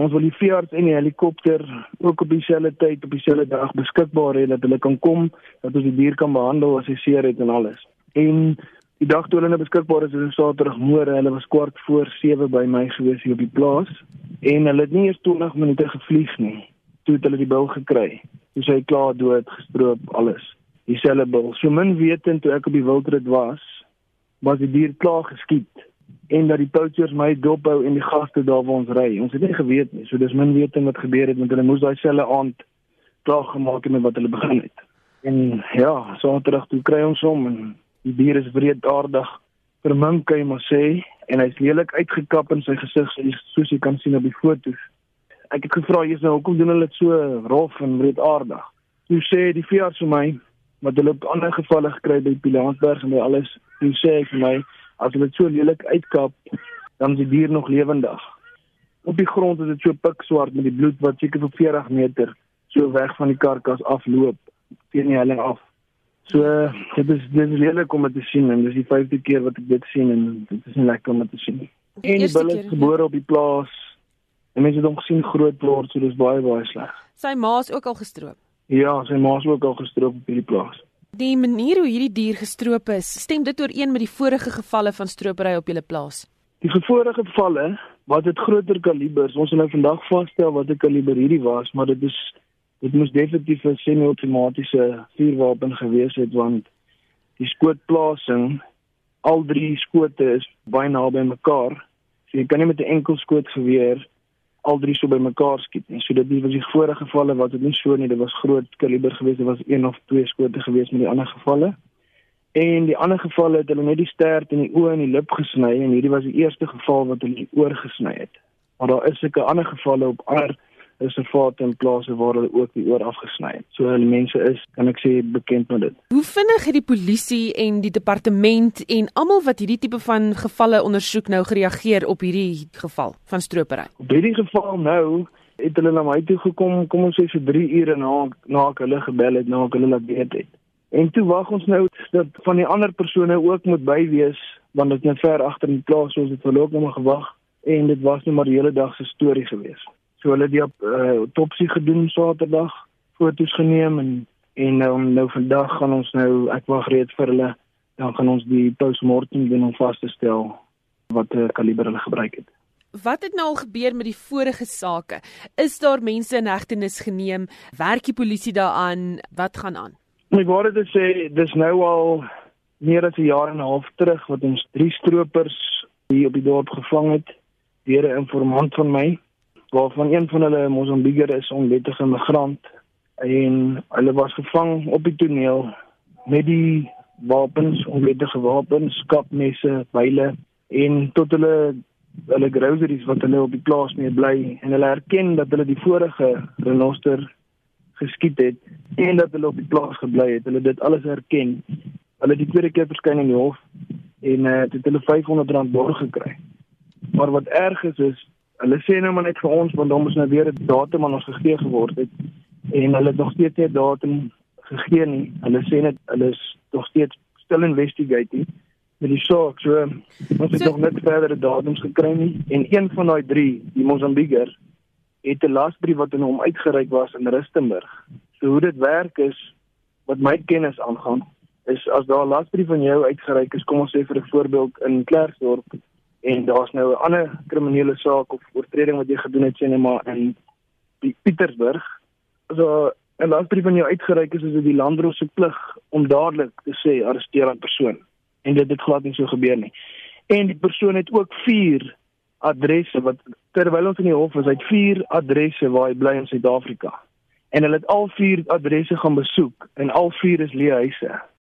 Ons wil die veearts en die helikopter ook op dieselfde tyd op dieselfde dag beskikbaar hê dat hulle kan kom, dat ons die dier kan behandel as hy seer het en alles. En die dag toe hulle nou beskikbaar is, is Saterdagmôre, hulle was kwart voor 7 by my gewees hier op die plaas en hulle het nie eers 20 minute gevlieg nie. Toe hulle die bil gekry. Toe sy klaar dood, gestroop, alles. Dieselfde bil. So min wetend toe ek op die wildrit was, was die dier klaar geskiet en dat die poachers my dophou en die gaste daar waar ons ry. Ons het nie geweet nie. So dis min wetend wat gebeur het met hulle moes daai selfe aand klaar gemaak het met wat hulle begin het. En ja, Saterdag toe kry ons hom en die dier is wreedaardig vermink kan jy maar sê en hy's lelik uitgekap in sy gesig soos jy kan sien op die foto's. Ek het gevra jy's nou hoekom doen hulle dit so rof en wreedaardig? Toe sê die veearts vir my wat hulle op ander gevalle gekry by Pilansberg en by alles, toe sê hy vir my as hulle dit so lelik uitkap, dan is die dier nog lewendig. Op die grond is dit so pikswart met die bloed wat seker vir 40 meter so weg van die karkas afloop teen die helling af. So dit is dit is lelik om dit te sien en dis die vyfde keer wat ek dit sien en dit is nie lekker om dit te sien nie. En die bil is gebore op die plaas. En mense het hom gesien groot word, so dis baie baie sleg. Sy ma's ook al gestroop. Ja, sy ma's ook al gestroop op hierdie plaas. Die manier hoe hierdie dier gestroop is, stem dit ooreen met die vorige gevalle van stropery op julle plaas? Die vorige gevalle, wat dit groter kalibers, ons wil nou vandag vasstel wat 'n kaliber hierdie was, maar dit is dit moes definitief 'n semi-outomatiese vuurwapen gewees het want die skootplasing al drie skote is baie naby mekaar. So jy kan nie met 'n enkel skoot geweer al drie so by mekaar skiet nie. So dit was die vorige gevalle wat dit nie so nie, dit was groot kaliber geweest, dit was een of twee skote geweest met die ander gevalle. En die ander gevalle het hulle net die stert en die oë en die lip gesny en hierdie was die eerste geval wat hulle die oor gesny het. Maar daar is seker ander gevalle op ander reservate en plase waar hulle ook die oor afgesny het. So hulle mense is, kan ek sê, bekend met dit. Hoe vinnig het die polisie en die departement en almal wat hierdie tipe van gevalle ondersoek nou gereageer op hierdie geval van stropery? Op hierdie geval nou het hulle na my toe gekom, kom ons sê vir 3 ure na na ek hulle gebel het, na ek hulle laat weet het. En toe wag ons nou dat van die ander persone ook moet by wees want dit is net ver agter in die plaas, so ons het verloop nog gewag en dit was net maar die hele dag se storie geweest. So hulle het die uh, autopsie gedoen Saterdag, foto's geneem en en nou nou vandag gaan ons nou ek wag reeds vir hulle dan gaan ons die postmortem doen om vas te stel wat uh, kaliber hulle gebruik het. Wat het nou al gebeur met die vorige sake? Is daar mense in hegtenis geneem? Werk die polisie daaraan? Wat gaan aan? My ware te sê, dis nou al meer as 'n jaar en 'n half terug wat ons drie stroopers hier op die dorp gevang het deur 'n informant van my waarvan een van hulle 'n Mosambieker is, 'n onwettige migrant en hulle was gevang op die toneel met die wapens, onwettige wapens, skapmesse, byle en tot hulle hulle groceries wat hulle op die plaas mee bly en hulle erken dat hulle die vorige renoster geskiet het en dat hulle op die plaas gebly het. Hulle dit alles erken. Hulle het die tweede keer verskyn in die hof en uh, het hulle 500 rand borg gekry. Maar wat erg is is hulle sê nou maar net vir ons want dan moet nou weer 'n datum aan ons gegee geword het en hulle het nog steeds nie 'n datum gegee nie. Hulle sê net hulle is nog steeds still investigating met die saak. So ons het so, nog net verdere datums gekry nie en een van daai 3, die Mosambieker, het 'n lasbrief wat aan hom uitgereik was in Rustenburg. So hoe dit werk is wat my kennis aangaan is as daar 'n lasbrief van jou uitgereik is, kom ons sê vir 'n voorbeeld in Klerksdorp en daar's nou 'n ander kriminele saak of oortreding wat jy gedoen het sê net maar in Pietersburg. So 'n lasbrief van jou uitgereik is is dit die landdros se plig om dadelik te sê arresteer 'n persoon en dit het glad nie so gebeur nie. En die persoon het ook 4 adresse wat terwyl ons in die hof is, hy het 4 adresse waar hy bly in Suid-Afrika. En hulle het al 4 adresse gaan besoek en al 4 is leë huise.